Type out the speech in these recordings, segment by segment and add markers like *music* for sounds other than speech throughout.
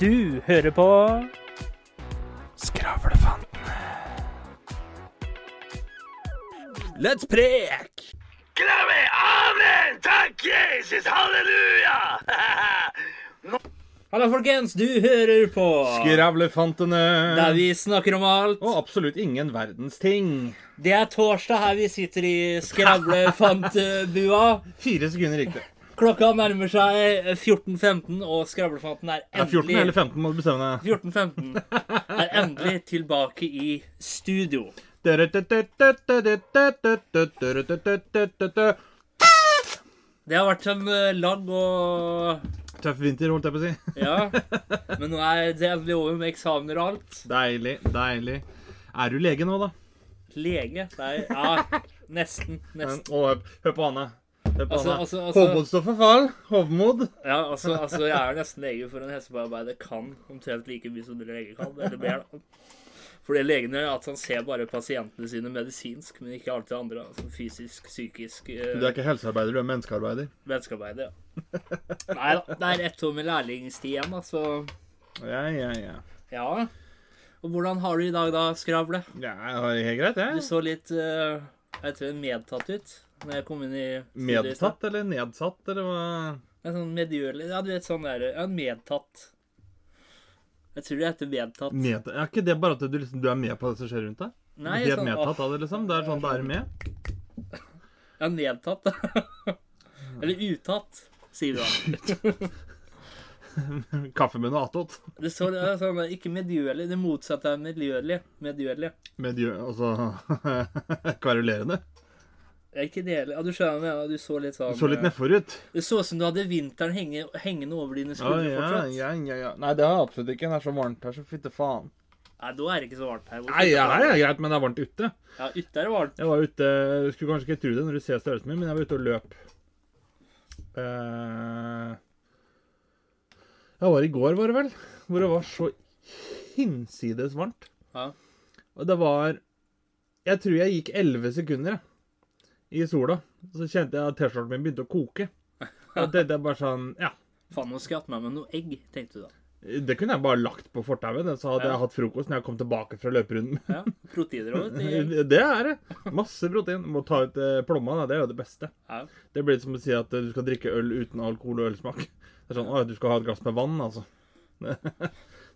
Du hører på Skravlefantene. Let's prek! Glemme! Amen! Takk, Jesus! Halleluja! *laughs* Hallo, folkens. Du hører på Skravlefantene. der vi snakker om alt. Og absolutt ingen verdens ting. Det er torsdag her vi sitter i skravlefantbua. Fire sekunder riktig. Klokka nærmer seg 14.15, og skravlefanten er Er 14 endelig eller 15, må du bestemme deg. 14.15 er endelig tilbake i studio. Det har vært en eh, lang og Tøff vinter, holdt jeg på å si. Ja. *laughs* Men nå er det endelig over med eksamener og alt. Deilig, deilig. Er du lege nå, da? Lege. Nei, ja. Nesten. Nesten. Hør på Anne. Altså, Anne. altså, altså- Hovmod står for fall. Hovmod. Ja, altså, altså, jeg er nesten lege, for en hestebearbeider kan omtrent like mye som dere leger kan. Eller mer, da. For det legen gjør, er at han ser bare pasientene sine medisinsk, men ikke alt det andre. Altså fysisk, psykisk eh, Du er ikke helsearbeider, du er menneskearbeider. Menneskearbeider, Ja. Nei da, det er ett år med lærlingstid igjen, altså. Ja, ja, ja. ja. Og hvordan har du i dag, da, Skravle? Ja, jeg har det helt greit, Du så litt uh, jeg tror medtatt ut når jeg kom inn i studiet. Medtatt eller nedsatt, eller hva? Er sånn medgjørlig Ja, du vet sånn der Ja, medtatt. Jeg tror det heter medtatt. Med, er ikke det bare at du, liksom, du er med på det som skjer rundt deg? Nei, Helt sånn, medtatt av det, liksom? Det er sånn du er med? Ja, nedtatt. *laughs* Eller utatt, sier du da. *laughs* Kaffe med noe attåt. Det står er sånn Ikke medgjørlig. Det motsatte er medgjørlig. Medgjørlig. Med. Altså *laughs* kverulerende. Det er ikke det heller. Ja, du skjønner hva jeg mener. Du så litt sånn Du så litt nedfor ut. Det så ut som du hadde vinteren henge, hengende over dine Ja, skuldre ja, fortsatt. ja, ja, ja. Nei, det har jeg absolutt ikke. Det er så varmt her, så fytte faen. Nei, da er det ikke så varmt her. Nei, ja, her er det greit, men det er varmt ute. Ja, ute er det varmt. Jeg var ute Du skulle kanskje ikke tro det når du ser størrelsen min, men jeg var ute og løp. Eh, Jeg var i går, var det vel, hvor det var så hinsides varmt. Ja. Og det var Jeg tror jeg gikk 11 sekunder jeg, i sola. Så kjente jeg at T-skjorten min begynte å koke. Og det, det er bare sånn Ja. Faen, nå skal jeg hatt med meg noe egg, tenkte du da. Det kunne jeg bare lagt på fortauet. Så hadde Ja. jeg hatt frokost når jeg kom tilbake fra løperunden. Ja, Proteiner òg, Det... *laughs* Det er det. Masse protein. Må ta ut eh, plomma. Da. Det er jo det beste. Ja. Det blir som å si at eh, du skal drikke øl uten alkohol og ølsmak. Det er sånn, å, Du skal ha et glass med vann, altså. *laughs*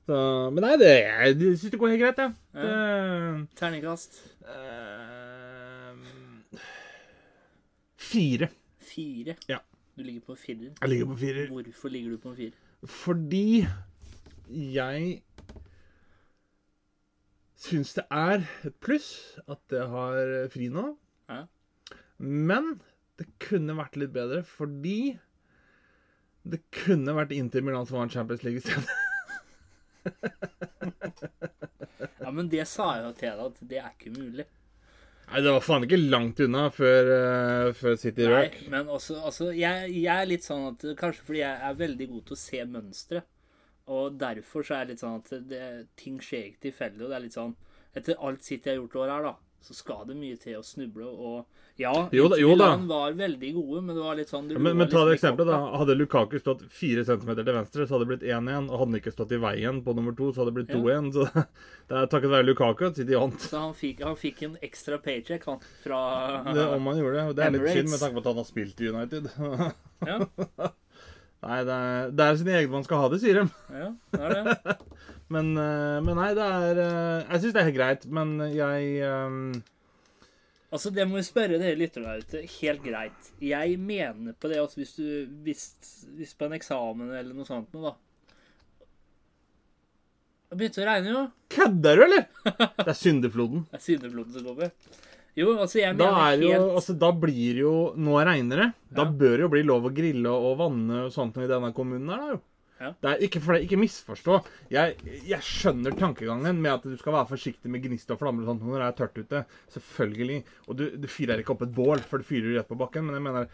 Så, men nei, det, jeg syns det går helt greit, jeg. Det, Terningkast eh, fire. fire. Ja. Du ligger på en firer. Jeg ligger på firer. Hvorfor ligger du på en firer? Fordi jeg syns det er et pluss at jeg har fri nå. Ja. Men det kunne vært litt bedre fordi det kunne vært Inter Milan som vant Champions League i. Ja, men det sa jeg jo til deg, at det er ikke mulig. Nei, det var faen ikke langt unna før, uh, før City Nei, Rock. men også, altså, jeg, jeg er litt sånn at Kanskje fordi jeg er veldig god til å se mønstre. Og derfor så er det litt sånn at det, ting skjer ikke tilfeldig. Og det er litt sånn Etter alt jeg har gjort i år her, da, så skal det mye til å snuble. Og ja, Jo da- jo da. Var veldig gode, men det var litt sånn ja, Men, men ta liksom det eksempelet, da. Hadde Lukaku stått fire centimeter til venstre, så hadde det blitt 1-1. Og hadde han ikke stått i veien på nummer to, så hadde det blitt 2-1. Så *laughs* det er takket være Lukaku at City vant. Så han fikk, han fikk en ekstra paycheck, han, fra Det, om han gjorde det. Og det er litt synd med tanke på at han har spilt i United. Ja, *laughs* Nei, det er, det er sin egen man skal ha det, sier de. ja, det er det. *laughs* Men, eh, men nei, det er eh, Jeg syns det er helt greit, men jeg um... Altså, det må vi spørre dere lytterne der ute. Helt greit. Jeg mener på det at hvis du hvis, hvis på en eksamen eller noe sånt noe, da Det begynte å regne, jo. Kødder du, eller?! Det er syndefloden. *laughs* Det er syndefloden som kommer. Jo, altså, jeg Da, mener helt jo, altså, da blir jo Nå regner det. Da Ja. bør det jo bli lov å grille og vanne og sånt noe i denne kommunen her, da jo. Ja. Det er ikke, for det, ikke misforstå. Jeg, jeg skjønner tankegangen med at du skal være forsiktig med gnist og flammer og sånt når det er tørt ute. Selvfølgelig. Og du, du fyrer ikke opp et bål, for du fyrer rett på bakken. Men jeg mener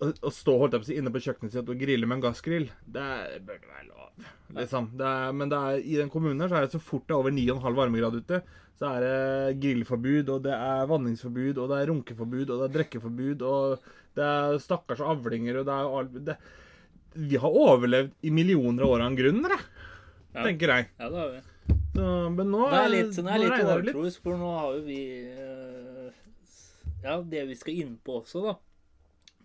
å, stå holdt jeg på å si, inne på kjøkkenet sitt og grille med en gassgrill, det bør ikke være lov. Liksom. Det er, men det er, i den kommunen her så er det så fort det er over 9,5 varmegrad ute, så er det grillforbud, og det er vanningsforbud, og det er runkeforbud, og det er drikkeforbud, og det er stakkars avlinger, og det er alt det, Vi har overlevd i millioner av år av en grunn. Ja. tenker jeg. Ja, det har vi. Så, men nå, Det er litt, det er litt overtroisk, for nå har jo vi eh, Ja, det vi skal inn på også, da.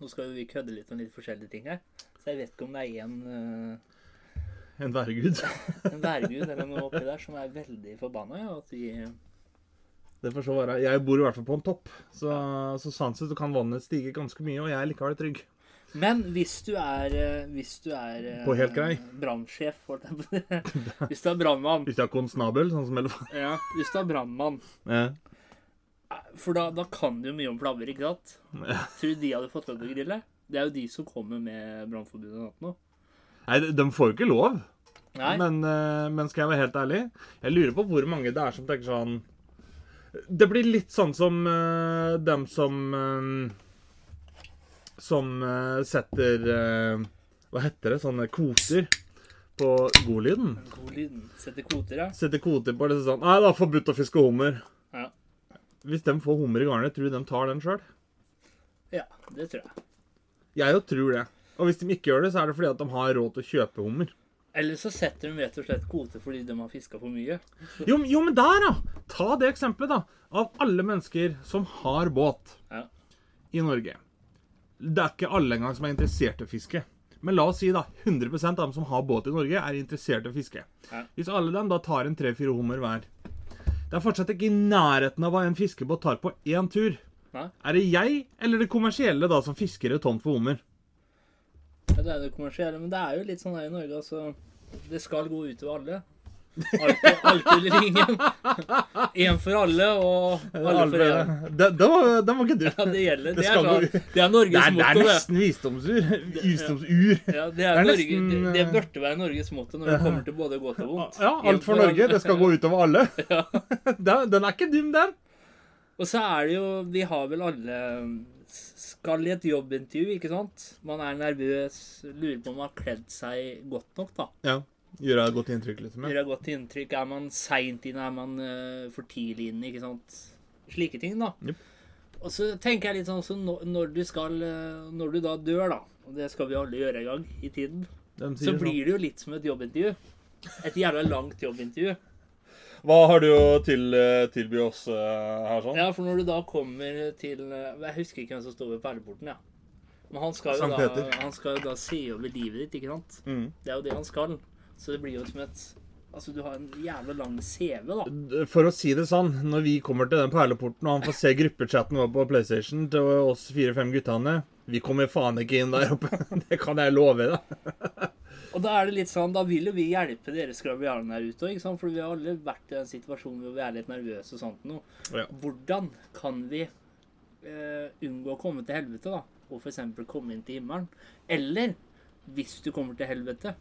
Nå skal vi kødde litt om litt forskjellige ting her. Så jeg vet ikke om det er en, uh, En værgud. *laughs* en værgud eller noe oppi der som er veldig forbanna. Ja, at vi Det får så være. Jeg bor i hvert fall på en topp, så, så sånn sett kan vannet stige ganske mye, og jeg er likevel trygg. Men hvis du er eh, Hvis du er eh, På helt grei. brannsjef for si. *laughs* Hvis du er brannmann Hvis du er konstabel, sånn som elefant. ja, Hvis du er brannmann Ja. For da, da kan du jo mye om flammer, ikke sant? Ja. Tror du de hadde fått lov til å grille? Det er jo de som kommer med sånt nå. Nei, de- får jo ikke lov. Men, eh, men skal jeg være helt ærlig, jeg lurer på hvor mange det er som tenker sånn Det blir litt sånn som uh, dem som uh, Som uh, setter Hva heter det? Sånne kvoter på godlyden. Godlyden. Setter kvoter, ja. Setter kvoter på det sånn Nei, det er forbudt å fiske hummer. Hvis de får hummer i garnet, tror du de tar den sjøl? Ja, det tror jeg. Jeg jo tror det. Og hvis de ikke gjør det, så er det fordi at de har råd til å kjøpe hummer. Eller så setter de rett og slett kvote fordi de har fiska for mye. Jo, jo, men der, da! Ta det eksempelet, da. Av alle mennesker som har båt Ja. i Norge. Det er ikke alle engang som er interessert i å fiske. Men la oss si da, 100% av dem som har båt i Norge, er interessert i å fiske. Ja. Hvis alle dem da tar en tre-fire hummer hver Det er fortsatt ikke i nærheten av hva en fiskebåt tar på én tur. Nei. Er det jeg eller det kommersielle da som fisker et tomt for hummer? Ja, det er det kommersielle, men det er jo litt sånn her i Norge, altså. Det skal gå utover alle. Alltid, alltid eller. Én for alle, og alle for én. Den, var, ikke du. Ja, det gjelder. Det Det er, det er Norges motto. det er nesten visdomsur. Visdomsur. Ja, det, er er Norge, det, det burde være Norges motto når det kommer til både godt og vondt. Ja, alt for Norge. Det skal gå utover alle. *laughs* *laughs* Den er ikke dum, den. Og så er det jo Vi har vel alle skal i et jobbintervju, ikke sant? Man er nervøs, lurer på om man har kledd seg godt nok, da. Ja. Gjør jeg godt inntrykk, liksom. Gjør Gjøre godt inntrykk? Er man seint inne? Er man uh, for tidlig inne? Ikke sant? Slike ting, da. Yep. Og så tenker jeg litt sånn så når, du skal eh, Når du da dør, da, og det skal vi alle gjøre en gang i tiden, så sier sånn. blir det jo litt som et jobbintervju. Et jævla langt jobbintervju. Hva har du å til, tilby oss her, sånn? Ja, for når du da kommer til eh, Jeg husker ikke hvem som står ved perleporten, ja. Men han skal, jo da, han skal jo da se over livet ditt, ikke sant? Mm. Det er jo det han skal. Så det blir jo som et Altså, du har en jævla lang CV, da. For å si det sånn, når vi kommer til den perleporten, og han får se gruppechatten vår på PlayStation til oss fire-fem guttene Vi kommer faen ikke inn der oppe. *laughs* Det kan jeg love deg. Og da er det litt sånn, da vil jo vi hjelpe dere skravianene her ute òg, for vi har alle vært i den situasjonen hvor vi er litt nervøse og sånt noe. Ja. Hvordan kan vi eh, unngå å komme til helvete, da? Og f.eks. komme inn til himmelen? Eller hvis du kommer til helvete,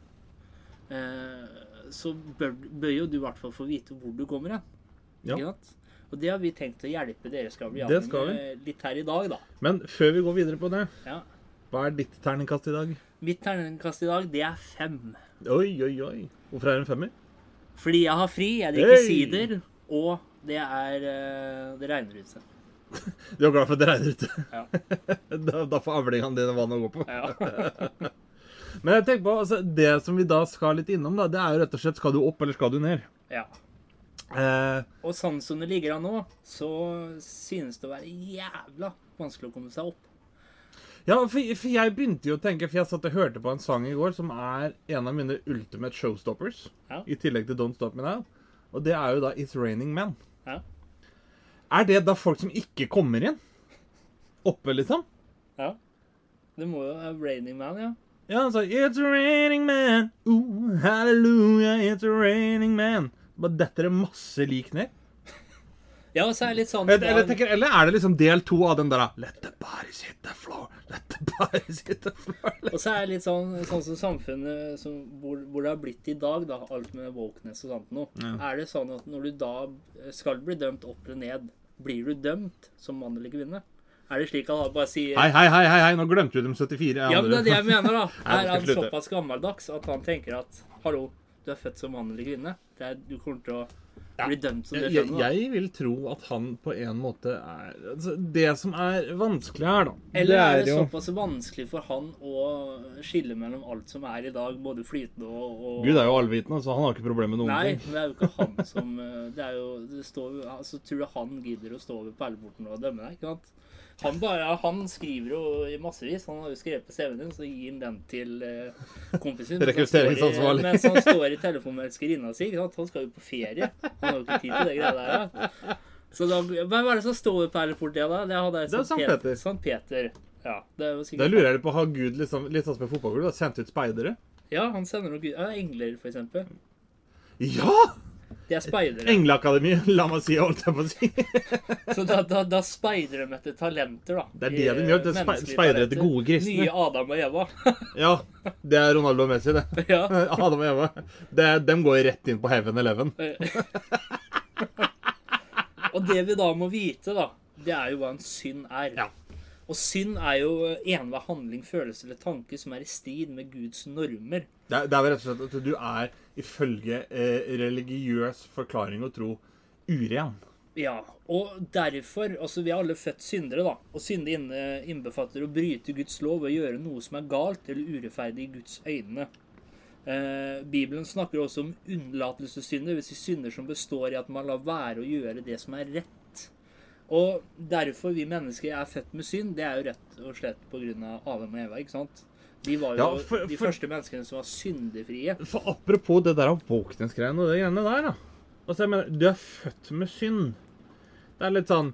så bør, bør jo du i hvert fall få vite hvor du kommer hen. Ja. Og det har vi tenkt å hjelpe dere Det skal skravianene vi. med litt her i dag, da. Men før vi går videre på det, Ja. hva er ditt terningkast i dag? Mitt terningkast i dag, det er fem. Oi, oi, oi. Hvorfor er det en femmer? Fordi jeg har fri, jeg drikker Hey! sider, og det er eh, Det regner ute. *laughs* Du er glad for at det regner ute? Ja. *laughs* da, da får avlingene dine vann å gå på. Ja. *laughs* Men jeg tenker på, altså, det som vi da skal litt innom, da, det er jo rett og slett skal du opp eller skal du ned? ja. Eh, Og sånn som det ligger an nå, så synes det å være jævla vanskelig å komme seg opp. ja, for, for jeg begynte jo å tenke, for jeg satt og hørte på en sang i går som er en av mine ultimate showstoppers, Ja. i tillegg til Don't Stop Me Now, og det er jo da It's Raining Men. Ja. Er det da folk som ikke kommer inn? Oppe, liksom? ja. Det må jo være Raining Man, ja. Ja, han sa It's raining man, ooh, hallelujah, it's raining man. Bare detter det masse lik ned. Ja, så er det litt sånn Eller, eller, tenker, eller er det liksom del to av den der Let the bodies hit the floor, let the bodies hit the floor. *laughs* Og så er det litt sånn, sånn som samfunnet som, hvor, hvor det har blitt i dag, da, alt med wokeness og sånt noe. Er det sånn at når du da skal bli dømt opp eller ned, blir du dømt som mann eller kvinne? Er det slik at han bare sier Hei, hei, hei, hei, nå glemte du dem 74 Ja, men det er det jeg mener, da. *laughs* Er han såpass gammeldags at han tenker at hallo, du er født som mann eller kvinne? Det er, du kommer til å blir dømt som det Jeg, skjønner. da. jeg vil tro at han på en måte er altså, Det som er vanskelig her, da Eller er det jo såpass vanskelig for han å skille mellom alt som er i dag, både flytende og, og Gud er jo allvitende, så han har ikke problemer med noen Nei, ting. men det er jo ikke han som eh, Det er jo det står, altså, Tror du han gidder å stå ved perleporten og dømme deg? ikke sant? Han, bare, han skriver jo massevis. Han har jo skrevet på CV-en din, så gir han den til eh, kompisen. i- *laughs* Rekrutteringsansvarlig. Mens han står i telefonen med elskerinna si. Han skal jo på ferie. Han har jo ikke tid til det greia der. Ja. Så da, Hvem er det som står på perleporten da? Det, hadde jeg Det er Sankt Peter. Sankt Peter. Ja, det er jo Da lurer jeg på, Har Gud liksom, litt sånn som med fotballklubb, da, sendt ut speidere? Ja, han sender nok engler, for eksempel. Ja! De er speidere. Engleakademi, la meg si, holdt jeg på å si. Så da, da, da speider de etter talenter, da. Det er det de gjør, Menneskelige speider etter gode kristne. Nye Adam og Eva. *laughs* Ja, det er Ronaldo og Messi, det. *laughs* ja. *laughs* Adam og Eva. Det, dem går rett inn på Heaven Eleven. og det vi da må vite, da, det er jo hva en synd er. Ja. Og synd er jo enhver handling, følelse eller tanke som er i strid med Guds normer. Det, er- det er vel rett og slett at du er, ifølge eh, religiøs forklaring og tro, uren. Ja, og derfor Altså, vi er alle født syndere, da. Og synde innbefatter å bryte Guds lov og gjøre noe som er galt eller urettferdig i Guds øyne. Eh, Bibelen snakker også om unnlatelsessynder, dvs. Si synder som består i at man lar være å gjøre det som er rett. Og derfor vi mennesker er født med synd, det er jo rett og slett pga. Adam og Eva, ikke sant? De var jo Ja, for- de første menneskene som var syndefrie. For apropos det der våkningsgreiene og det greiene der, da. Altså, jeg mener, du er født med synd. Det er litt sånn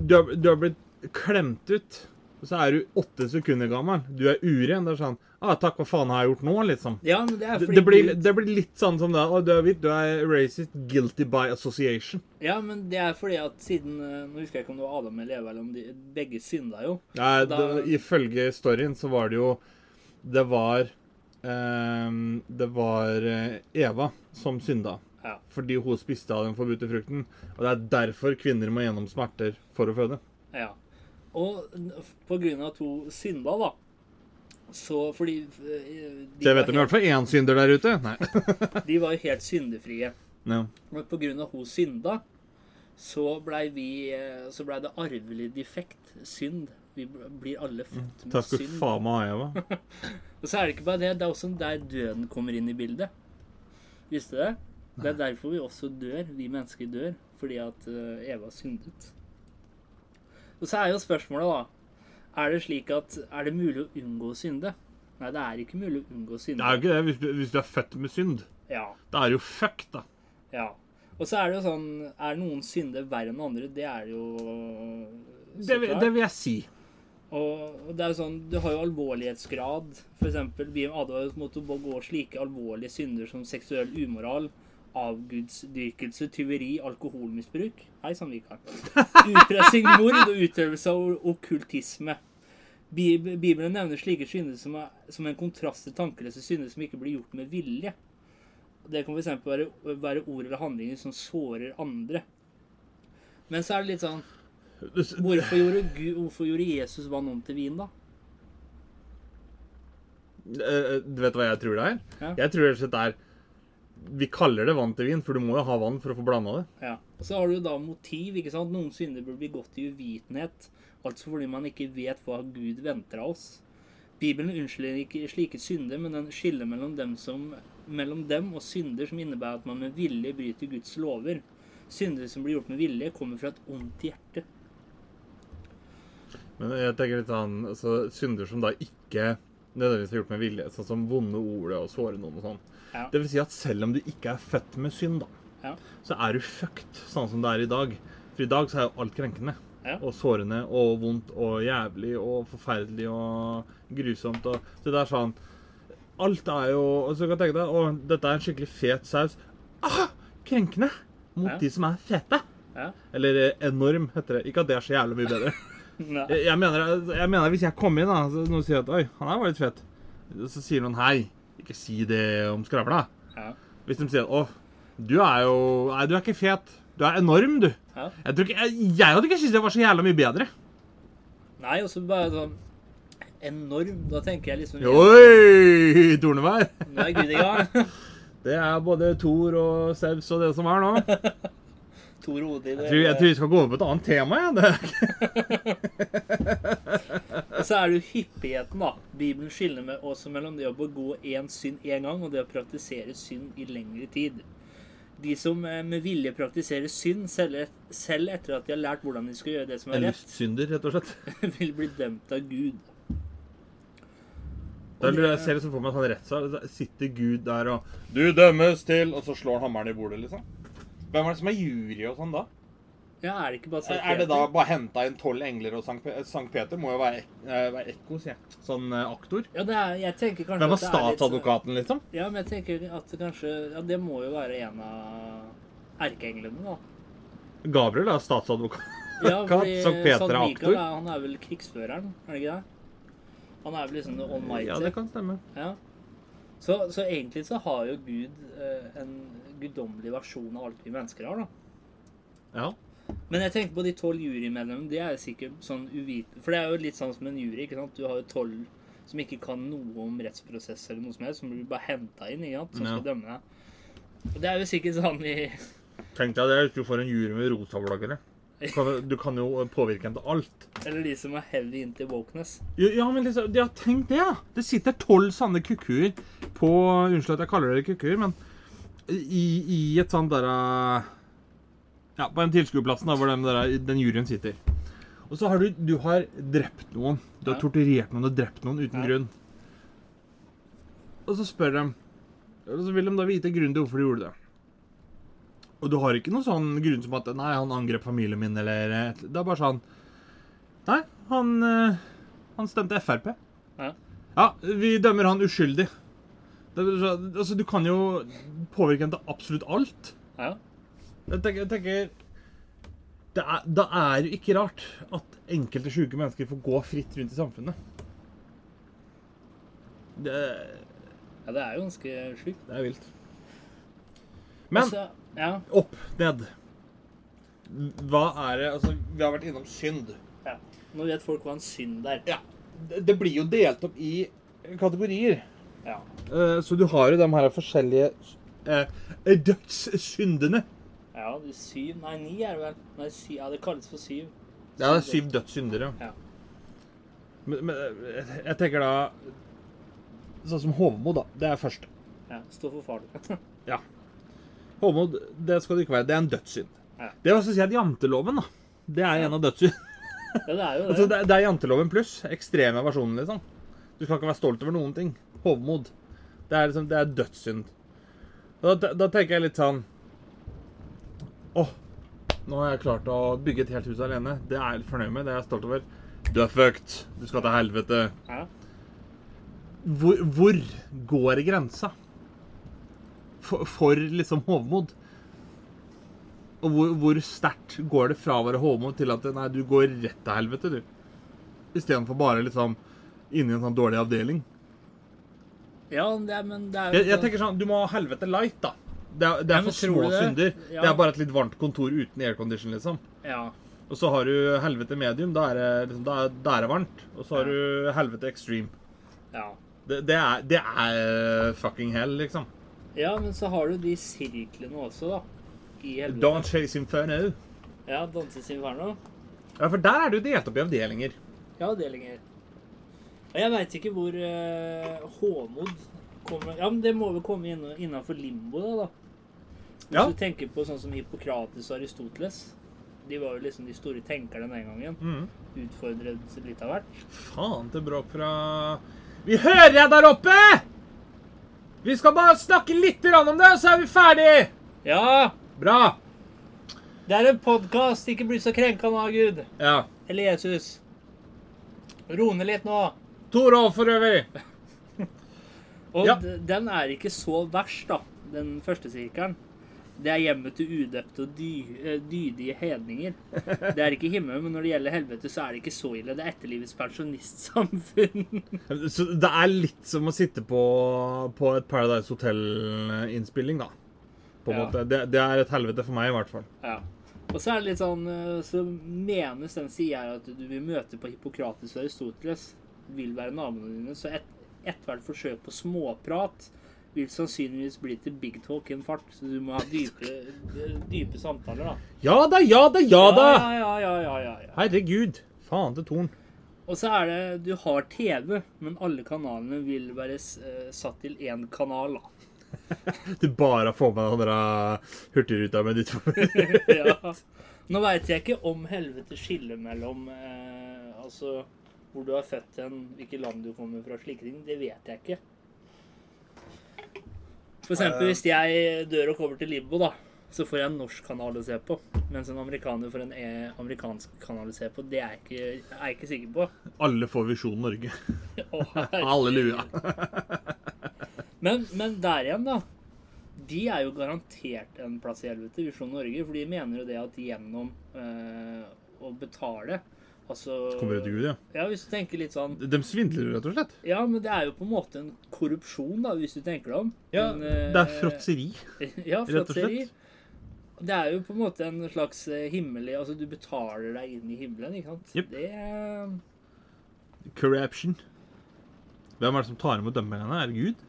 Du har, du har blitt klemt ut, og så er du åtte sekunder gammel. Du er uren. Det er sånn ah, 'Takk, hva faen har jeg gjort nå?' liksom. Ja, men det er Det, fordi det, blir, det blir litt sånn som det Å, du er hvit, du er racist. Guilty by association. Ja, men det er fordi at siden eh, Nå husker jeg ikke om det var Adam eller Eva, eller om de begge synda jo. Nei, Da- det, Ifølge storyen så var det jo Det var eh, Det var Eva som synda. Ja. Fordi hun spiste av den forbudte frukten. Og det er derfor kvinner må gjennom smerter for å føde. ja. Og på grunn av at hun synda, da, så fordi eh, de, jeg vet de i hvert fall én synder der ute. Nei. *laughs* de var helt syndefrie. Ja. Men på grunn av hun synda, så blei vi eh, Så blei det arvelig defekt. Synd. Vi blir alle født med synd. faen meg ha. *laughs* Og så er det ikke bare det, det er også der døden kommer inn i bildet. Visste du det? Det er derfor vi også dør, vi mennesker dør, fordi at eh, Eva syndet. Og så er jo spørsmålet, da Er det slik at Er det mulig å unngå å synde? Nei, det er ikke mulig å unngå å Det er jo ikke det hvis du, hvis du er født med synd. Ja, Da er det jo fuck, da. ja. Og så er det jo sånn Er noen synder verre enn andre? Det er jo Det, vil- det vil jeg si. Og det er jo sånn, Du har jo alvorlighetsgrad. For eksempel, vi hadde å begå slike alvorlige synder som seksuell umoral, avgudsdyrkelse, tyveri, alkoholmisbruk Hei sann, Vikar. Utpressing, mord og utøvelse av okkultisme. Bibelen nevner slike synder som, er, som en kontrast til tankeløse synder som ikke blir gjort med vilje. Det kan f.eks. Være, være ord eller handlinger som sårer andre. Men så er det litt sånn Hvorfor gjorde, Gud, hvorfor gjorde Jesus vann om til vin, da? Eh, Du vet hva jeg tror det er? Ja. Jeg tror det er Vi kaller det vann til vin, for du må jo ha vann for å få blanda det. Ja. Og så har du jo da motiv. ikke sant? Noen synder blir begått i uvitenhet. Altså fordi man ikke vet hva Gud venter av oss. Bibelen unnskylder ikke slike synder, men den skiller mellom dem, som, mellom dem og synder som innebærer at man med vilje bryter Guds lover. Synder som blir gjort med vilje, kommer fra et ondt hjerte. Men jeg tenker litt sånn altså, Synder som da ikke nødvendigvis er gjort med vilje, sånn som vonde ord og såre noen og sånn. Ja. Det vil si at selv om du ikke er født med synd, da, Ja. så er du fucked sånn som det er i dag. For i dag så er jo alt krenkende. Ja. Og sårende og vondt og jævlig og forferdelig og grusomt. Og, så det er sånn Alt er jo Og så kan tenke deg Å, dette er en skikkelig fet saus. Ah, krenkende mot Ja. de som er fete. Ja. Eller eh, enorm, heter det. Ikke at det er så jævlig mye bedre. *laughs* Jeg, jeg, mener, jeg mener hvis jeg kommer inn da, så noen sier at Oi, han her var litt fet', Så sier noen hei. Ikke si det om skravla. Ja. Hvis de sier å, du er jo Nei, du er ikke fet. Du er enorm, du. Ja. Jeg, tror ikke, jeg, jeg hadde ikke syntes det var så jævla mye bedre. Nei, og så bare sånn enorm. Da tenker jeg liksom Oi, Tornevær. Nå er Gud i gang. Det er både Thor og Sevs og det som er nå. *laughs* Thor og Odin tror, jeg tror vi skal gå over på et annet tema. Ja. *laughs* Og så er det jo hyppigheten, da. Bibelen skiller med også mellom det å begå én synd én gang, og det å praktisere synd i lengre tid. De som eh, med vilje praktiserer synd, selv, etter at de har lært hvordan de skal gjøre det som er rett, lystsynder, rett og slett. *laughs* vil bli dømt av Gud. Lurer jeg ser liksom for meg en rettssal. Sitter Gud der og 'Du dømmes til' Og så slår han hammeren i bordet, liksom. Hvem er det som er jury og sånn da? Ja, er det ikke bare Sankt Peter? Er det da bare henta inn tolv engler og Sankt, Sankt Peter? Må jo være, eh, være ekko, sier jeg. Sånn eh, aktor. Ja, det er, jeg tenker kanskje Hvem var er statsadvokaten, liksom? Ja, men jeg tenker at det kanskje Ja, det må jo være en av erkeenglene, da. Gabriel er statsadvokat. Ja, *laughs* fordi Sankt Peter er aktor? er- han er vel krigsføreren, er det ikke det? Han er vel liksom the almighty. Ja, det kan stemme. Ja. Så, så egentlig så har jo Gud eh, en guddommelig versjon av alt vi mennesker har, da. Ja. Men jeg tenker på de tolv jurymedlemmene. De er jo sikkert sånn uvitende For det er jo litt sånn som en jury. ikke sant? Du har jo tolv som ikke kan noe om rettsprosess eller noe som helst, som blir bare henta inn, ikke sant? som Ja. skal dømme deg. Og det er jo sikkert sånn i Tenk deg det, hvis du får en jury med rotavlagere. Du kan- Du kan jo påvirke en til alt. Eller de som er heavy into wokeness. Ja, men liksom, ja, tenk det, ja. Det sitter tolv sanne kukuer på Unnskyld at jeg kaller dere kukuer, men i, i et sånt derre Ja, på den tilskuerplassen hvor den, der, den juryen sitter. Og så har du Du har drept noen. Du har torturert noen og drept noen uten Ja. grunn. Og så spør de Og så vil de da vite grunnen til hvorfor de gjorde det. Og du har ikke noen sånn grunn som at Nei, han angrep familien min, eller et- Det er bare sånn Nei, han eh, Han stemte Frp. Ja. Ja, vi dømmer han uskyldig. Det, altså, du kan jo påvirke ham til absolutt alt. Ja. Jeg tenker, jeg tenker det er, Da er det jo ikke rart at enkelte syke mennesker får gå fritt rundt i samfunnet. Det, ja, det er jo ganske sjukt. det er vilt. Men Altså, ja, opp, ned. Hva er det Altså, vi har vært innom synd. ja. Nå vet folk hva en synd er. Ja. Det, det blir jo delt opp i kategorier. Ja. Uh, Så du har jo de her forskjellige uh, dødssyndene. Ja, de syv Nei, ni er det vel. Nei, syv, ja, det kalles for syv. Ja, det er syv dødssynder, ja. Ja. Men, men jeg tenker da Sånn som hovmod, da. Det er første. Ja, Stå for farlig. *laughs* Ja. Hovmod, det skal det ikke være. Det er en dødssynd. Ja. Det er også å si at janteloven, da. Det er en av dødssynd. ja, det er jo det. Altså, det, er- det er janteloven pluss. Ekstreme versjonen, liksom. Du skal ikke være stolt over noen ting. Hovmod. Det er liksom, det er dødssynd. Da, da tenker jeg litt sånn Åh, nå har jeg klart å bygge et helt hus alene. Det er jeg litt fornøyd med. Det er jeg stolt over. Du er fucked. Du skal til helvete. Ja. Hvor, hvor går grensa for, for liksom hovmod? Og hvor, hvor sterkt går det fra å være hovmod til at nei, du går rett til helvete, du? Istedenfor bare liksom inni en sånn dårlig avdeling. ja, det men det er jo Jeg, jeg tenker sånn, Du må ha helvete light, da. Det er, det er for små det? synder. Ja. Det er bare et litt varmt kontor uten aircondition, liksom. Ja. Og så har du helvete medium. Da er det, liksom, da er, da er det varmt. Og så har du helvete extreme. ja. Det, det, er, det er fucking hell, liksom. Ja, men så har du de sirklene også, da. I helvete. Don't chase inferno. Ja, Danses Inferno. Ja, for der er du delt opp i avdelinger. Ja, avdelinger. Og jeg veit ikke hvor uh, Håmod kommer Ja, men det må vel komme inn, innafor limbo, da. da. Hvis Ja. du tenker på sånn som Hippokrates og Aristoteles. De var jo liksom de store tenkerne den gangen. Mm. Utfordret litt av hvert. Faen til bråk fra Vi hører deg der oppe! Vi skal bare snakke litt om det, så er vi ferdig! Ja! Bra. Det er en podkast! Ikke bli så krenka nå, Gud. Ja. Eller Jesus. Ro ned litt nå. Torolf for øvrig. *laughs* Og Ja. den er ikke så verst, da, den første sirkelen. Det er hjemmet til udøpte og dy, eh, dydige hedninger. Det er ikke himmel, men når det gjelder helvete, så er det ikke så ille. Det er etterlivets pensjonistsamfunn. *laughs* Så det er litt som å sitte på, på et Paradise Hotel-innspilling, da. På en Ja. måte. Det, det er et helvete for meg, i hvert fall. ja. Og så er det litt sånn eh, Så menes den sida her at du vil møte på Hippokrates og Aristoteles, vil være naboene dine. Så et- ethvert forsøk på småprat vil sannsynligvis bli til big talk i en fart. Så du må ha dype, dype samtaler, da. Ja da, ja da, ja da! Ja, ja, ja, ja, ja, ja. Herregud. Faen til Torn. Og så er det Du har TV, men alle kanalene vil være eh, satt til én kanal, da. *laughs* Du bare får med den der Hurtigruta med ditt favoritt. *laughs* ja. Nå veit jeg ikke om helvete skiller mellom eh, Altså hvor du er født hen, hvilket land du kommer fra, slike ting. Det vet jeg ikke. For eksempel hvis jeg dør og kommer til Limbo, da, så får jeg en norsk kanal å se på. Mens en amerikaner får en e amerikansk kanal å se på. Det er jeg ikke, er jeg ikke sikker på. Alle får Visjon Norge. *laughs* Halleluja. *laughs* Men, men der igjen, da. De er jo garantert en plass i helvete, Visjon Norge. For de mener jo det at gjennom øh, å betale Altså Kommer det til Gud, ja. Ja, hvis du tenker litt sånn De svindler, rett og slett. Ja, men det er jo på en måte en korrupsjon, da, hvis du tenker deg om. Ja, En, eh, det er fråtseri. *laughs* Ja, rett og slett. Det er jo på en måte en slags eh, himmelig Altså, du betaler deg inn i himmelen, ikke sant? Yep. Det er Corruption. Hvem er det som tar imot dømmerne? Er det Gud?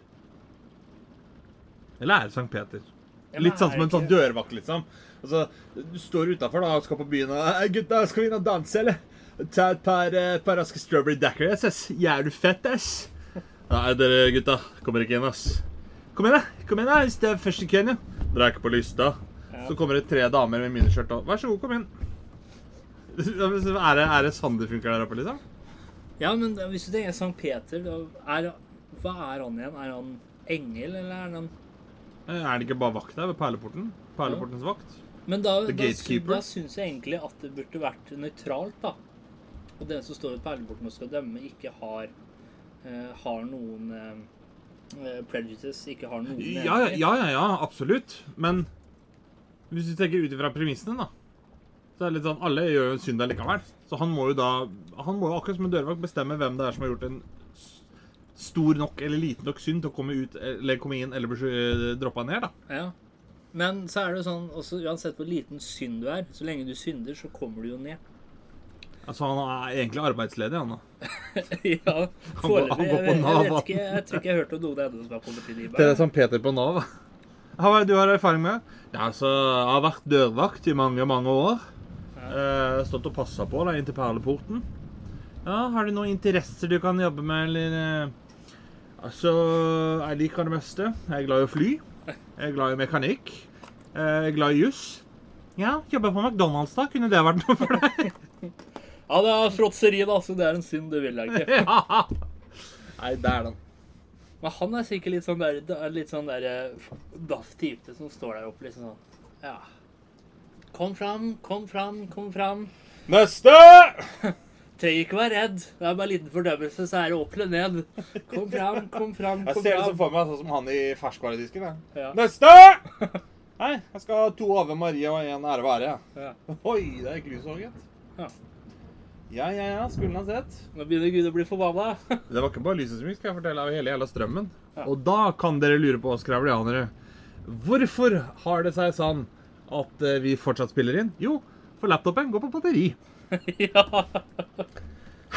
Eller er det Sankt Peter? Litt sånn som en sånn dørvakt, liksom. Altså, du står utafor og skal på byen og «Hei, 'Gutta, skal vi inn og danse, eller?' 'Ta et par, eh, par raske strawberry daiquiris, ass. Jævlig fett, ass?' Nei, dere gutta, kommer ikke inn, ass. Kom igjen, da. Kom igjen da, Hvis det er først i køen, ja. Dere er ikke på lista. Så kommer det tre damer med miniskjørt og 'Vær så god, kom inn'. Er det, er det sånn det funker der oppe, liksom? Ja, men hvis du tenker Sankt Peter, er Hva er han igjen? Er han engel, eller er han Er det ikke bare vakt der ved perleporten? Perleportens vakt? Men da, da, da syns jeg egentlig at det burde vært nøytralt, da. Og den som står ved perleporten og skal dømme, ikke har uh, har noen uh, eh, prejudice, ikke har noen Ja, ja, ja, ja, absolutt. Men hvis du tenker ut ifra premissene, da Så er det litt sånn Alle gjør jo en synd likevel. Så han må jo da Han må jo akkurat som en dørvakt bestemme hvem det er som har gjort en stor nok eller liten nok synd til å komme ut eller komme inn eller bli droppa ned, da. Ja. Men så er det jo sånn også uansett hvor liten synd du er, så lenge du synder, så kommer du jo ned. Altså, han er egentlig arbeidsledig, han da. *laughs* ja, foreløpig. Jeg, Jeg, på jeg, Nav, vet ikke, jeg tror ikke jeg hørte hørt om noen ennå som er politiliv. Det er som Peter på Nav. Hva er det du har erfaring med? Ja, altså, Jeg har vært dørvakt i mange, mange år. Ja. stått og passa på da, inn til perleporten. Ja, Har du noen interesser du kan jobbe med, eller eh? Altså, jeg liker det meste. Jeg er glad i å fly. Jeg er glad i mekanikk. Eh, Jeg er glad i juss. Ja, jobber på McDonald's, da. Kunne det vært noe for deg? *laughs* Ja, det er fråtseri, da, så det er en synd. Det vil jeg ikke. *laughs* ja. Nei, det er den. Men han er sikkert litt sånn der, da- litt sånn der eh, daff type som står der oppe liksom sånn Ja. Kom fram, kom fram, kom fram. Neste! *laughs* Trenger ikke være redd. Det er bare en liten fordømmelse, så er det opp eller ned. Kom fram, kom fram, Jeg ser det fram. for meg sånn som han i ferskvaredisken. jeg. Ja. Neste! Nei, jeg skal ha to Ave Maria og en ære være. Ja. Ja. Oi, det er grusår, gitt. Ja. Ja, ja, ja, skulle han sett. Nå begynner Gud å bli forbanna. *laughs* Det var ikke bare lyset som gikk, skal jeg fortelle, av hele jævla strømmen. Ja. Og da kan dere lure på oss skravlianere. Hvorfor har det seg sånn at eh, vi fortsatt spiller inn? Jo, for laptopen går på batteri. *laughs* ja.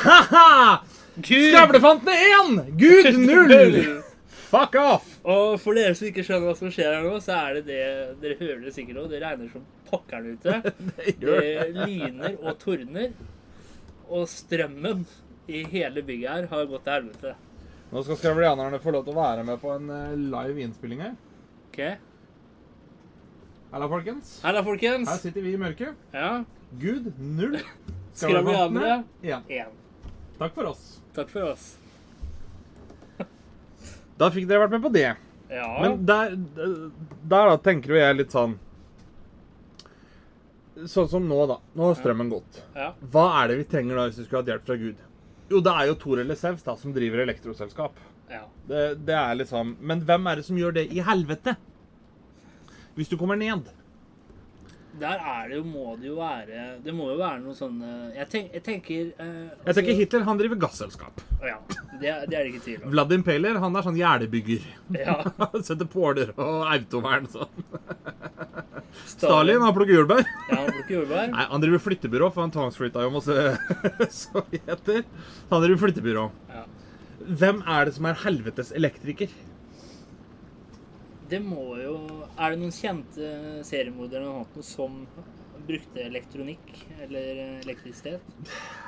Ha-ha! Skravlefantene 1! Gud 0! *laughs* Fuck off! Og for dere som ikke skjønner hva som skjer her nå, så er det det Dere hører det sikkert òg. Det regner som pokkeren ute. *laughs* Det lyner og tordner. Og strømmen i hele bygget her har gått til helvete. Nå skal skravlianerne få lov til å være med på en eh, live innspilling her. OK? Halla, folkens. Da, Her sitter vi i mørket. Ja. Gud null. *laughs* Skravlianere Ja. én. Takk for oss. Takk for oss. *laughs* Da fikk dere vært med på det. Ja. Men der, der da tenker jo jeg litt sånn Sånn som nå, da. Nå har strømmen gått. ja. Hva er det vi trenger da hvis vi skulle hatt hjelp fra Gud? Jo, det er jo Tor eller Sevs da, som driver elektroselskap. ja. Det, det er liksom Men hvem er det som gjør det i helvete? Hvis du kommer ned. Der er det jo, må det jo være Det må jo være noe sånn Jeg, tenk, jeg tenker eh, Jeg tenker Hitler, han driver gasselskap. Ja, det, det er det ikke tvil om. Vladim Peler, han er sånn gjerdebygger. Ja. *laughs* Setter påler og autovern sånn. *laughs* Stalin, han plukker jordbær. Ja, han plukker jordbær. Nei, han driver flyttebyrå, for han tvangsflytta jo masse *laughs* sovjeter. Han driver flyttebyrå. Ja. Hvem er det som er helvetes elektriker? Det må jo Er det noen kjente seriemordere eller noe annet som brukte elektronikk eller elektrisitet?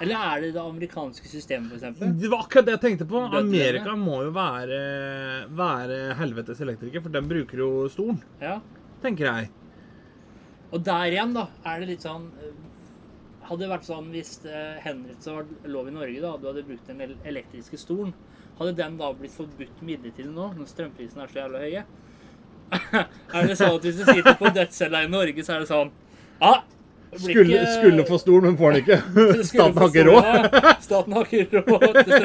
Eller er det det amerikanske systemet, f.eks.? Det var akkurat det jeg tenkte på. Amerika må jo være, være helvetes elektriker, for den bruker jo stolen, Ja. tenker jeg. Og der igjen, da, er det litt sånn eh, Hadde det vært sånn hvis henrettelse Henriks var lov i Norge, da, du hadde brukt den elektriske stolen, hadde den da blitt forbudt midlertidig nå, når strømprisene er så jævla høye? *laughs* er det sånn at hvis du sitter på dødscella i Norge, så er det sånn Ja, det Skulle, ikke- skulle få stol, men får den ikke. *laughs* Staten har ikke råd. Staten har ikke råd til. *laughs*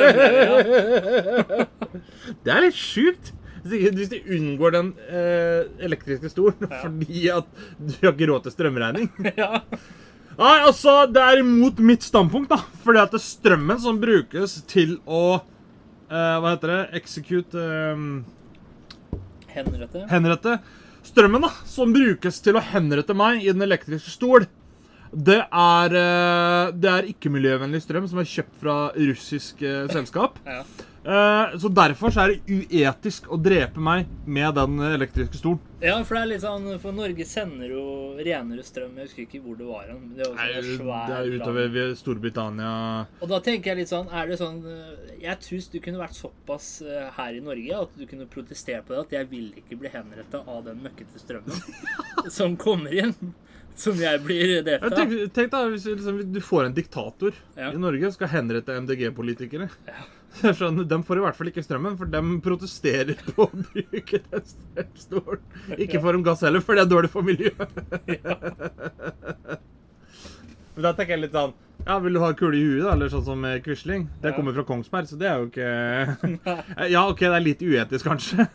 Det er litt sjukt. Hvis de unngår den eh, elektriske stolen Ja. fordi at du har ikke råd til strømregning. Ja. Nei, altså, det er imot mitt standpunkt, da. Fordi at det er strømmen som brukes til å eh, Hva heter det? Execute eh, Henrette. Henrette. Strømmen, da, som brukes til å henrette meg i den elektriske stol, det er, eh, det er ikke-miljøvennlig strøm som er kjøpt fra russisk eh, selskap. Ja. Eh, så derfor så er det uetisk å drepe meg med den elektriske stolen. ja, for det er litt sånn For Norge sender jo renere strøm. Jeg husker ikke hvor det var. hen, Det, var Det sånn er land. utover ved Storbritannia Og da tenker jeg litt sånn Er det sånn Jeg tror du kunne vært såpass eh, her i Norge at du kunne protestert på det at jeg vil ikke bli henretta av den møkkete strømmen *laughs* som kommer inn. Som jeg blir drept av. tenk, tenk da, hvis du liksom, du får en diktator Ja. i Norge skal henrette MDG-politikere. Jeg *laughs* skjønner, De får i hvert fall ikke strømmen, for de protesterer *laughs* på å bruke den strømstolen. Ikke får de gass heller, for det er dårlig for miljøet. *laughs* Men da tenker jeg litt sånn Ja, vil du ha kule i huet, da? Eller sånn som Quisling? Det Ja. kommer fra Kongsberg, så det er jo ikke Ja, OK, det er litt uetisk, kanskje.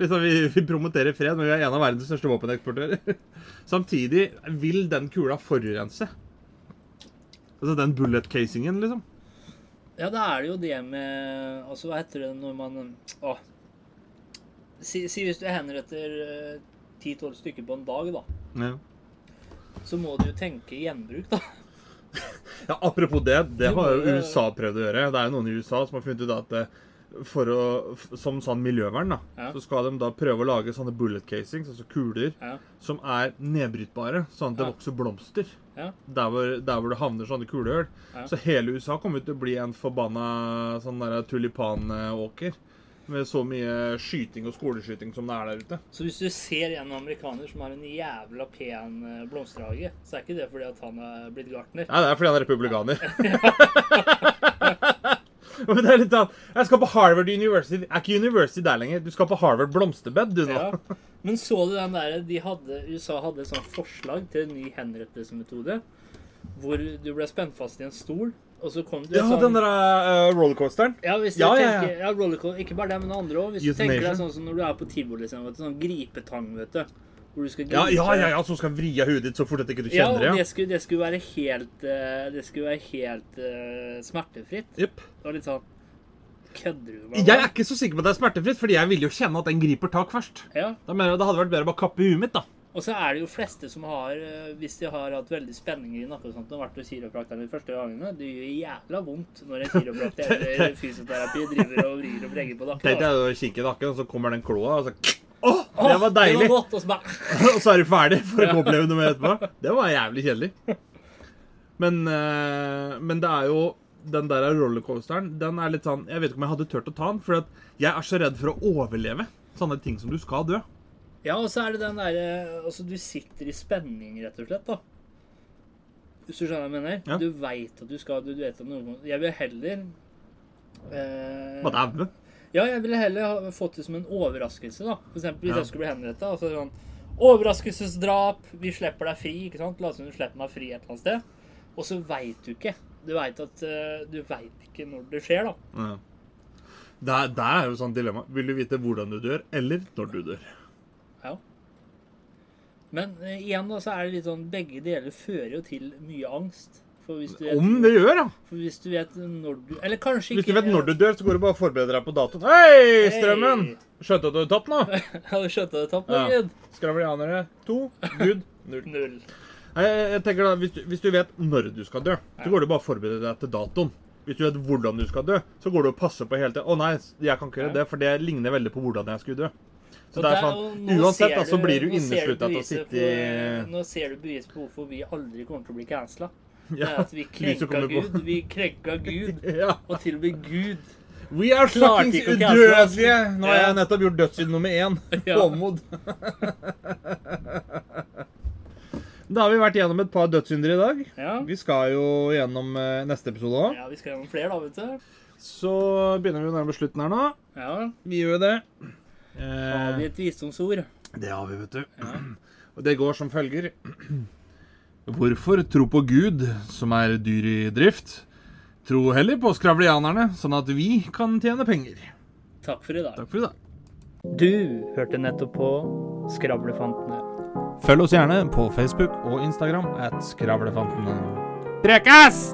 Liksom, vi, vi promoterer fred, men vi er en av verdens største våpeneksportører. Samtidig vil den kula forurense. Altså den bullet-casingen, liksom. Ja, da er det jo det med Altså, hva heter det når man Å. Si, si hvis du henretter ti-tolv stykker på en dag, da. Ja. Så må du jo tenke gjenbruk, da. *laughs* Ja, Apropos det, det har jo USA prøvd å gjøre. Det er jo noen i USA som har funnet ut at eh, for å, som sånn miljøvern, da, Ja. så skal de da prøve å lage sånne bullet casings, altså kuler, Ja. som er nedbrytbare, sånn at det Ja. vokser blomster. Ja. Der hvor, der hvor det havner sånne kulehull. Ja. Så hele USA kommer til å bli en forbanna sånn tulipanåker. Med så mye skyting og skoleskyting som det er der ute. Så hvis du ser en amerikaner som har en jævla pen eh, blomsterhage, så er ikke det fordi at han er blitt gartner. Nei, det er fordi han er republikaner. *laughs* *laughs* *laughs* Men det er litt sånn Jeg skal på Harvard University. Er ikke University der lenger. Du skal på Harvard blomsterbed, du nå. Ja. *laughs* Men så du den der, de hadde, USA hadde et sånt forslag til en ny henrettelsesmetode. Hvor du ble spent fast i en stol, og så kom du Ja, den der uh, rollercoasteren. Ja, hvis du Ja, ja, ja. tenker, ja, rollercoaster, Ikke bare det, men andre òg. Hvis du tenker deg sånn som når du er på tivoli, liksom, sånn gripetang, vet du. Hvor du skal Ja, ja, ja, ja, som skal vri av huet ditt så fort at ikke du Ja, kjenner og det. Ja, skulle, det skulle være helt eh, Det skulle være helt uh, smertefritt. Yep. Det var litt sånn Kødder du med Jeg er ikke så sikker på at det er smertefritt, fordi jeg vil jo kjenne at den griper tak først. Ja. Da mener jeg Det hadde vært bedre å bare kappe huet mitt, da. Og så er det jo fleste som har, eh, hvis de har hatt veldig spenninger i nakken og sånt, og vært hos kiropraktoren de første gangene, det gjør jævla vondt når en kiropraktor *laughs* eller fysioterapi driver og vrir og brenger på Tenk nakken. deg å kikke i nakken, og så kommer den kloa, og så Å, det var deilig! Det var godt, og så bare *laughs* og så er du ferdig for å oppleve noe mer etterpå. Det var jævlig kjedelig. Men, eh, men det er jo den der rollercoasteren, den er litt sånn Jeg vet ikke om jeg hadde turt å ta den, for at jeg er så redd for å overleve sånne ting som du skal dø. Ja, og så er det den derre Altså, du sitter i spenning, rett og slett, da. Hvis du skjønner hva jeg mener? Ja. Du veit at du skal Du vet at noen Jeg vil heller eh, Hva daue? Ja, jeg ville heller ha fått det som en overraskelse, da. For eksempel hvis Ja. jeg skulle bli henretta. Altså sånn Overraskelsesdrap, vi slipper deg fri. ikke sant? La oss si du slipper meg fri et eller annet sted. Og så veit du ikke. Du veit at eh, Du veit ikke når det skjer, da. Ja. Det er, det er jo sånn dilemma. Vil du vite hvordan du dør, eller når du dør? Ja. Men eh, igjen da, så er det litt sånn Begge deler fører jo til mye angst. Du vet, Om det gjør, ja. for hvis du vet når du Eller kanskje Hvis du vet når du dør, så går du bare og forbereder deg på datoen. Hei, strømmen! Hey. Skjønte at du tapt nå? *laughs* Jeg hadde skjønt du tapt, Ja. Gud. Skravlianere to, Gud null. Null. Jeg, jeg tenker da, hvis du, hvis du vet når du skal dø, så går du bare og forbereder deg til datoen. Hvis du vet hvordan du skal dø, så går du og passer på hele tiden. Å nei, jeg kan ikke gjøre det, for det ligner veldig på hvordan jeg skulle dø. Så det er sånn, Uansett, da, så blir du nå inneslutta til å sitte i Nå ser du bevis på hvorfor vi aldri kommer til å bli cancela. Det Ja, er at vi *laughs* krenka. Gud. Vi krenka Gud. *laughs* Og til og med Gud. We are fuckings udødelige! Nå har jeg nettopp gjort dødssynd nummer én. *laughs* Håmod. Da har vi vært gjennom et par dødssynder i dag. Ja. Vi skal jo gjennom eh, neste episode òg. ja, vi skal gjennom flere, da, vet du. Så begynner vi å nærme slutten her nå. Ja. Vi gjør det. Har vi Eh, et visdomsord? det har vi, vet du. Ja. *clears throat* Og det går som følger. *clears throat* Hvorfor tro på Gud, som er dyr i drift? Tro heller på skravlianerne, sånn at vi kan tjene penger. Takk for i dag. Takk for i dag. Du hørte nettopp på Skravlefantene. Følg oss gjerne på Facebook og Instagram at Skravlefantene. Prekas!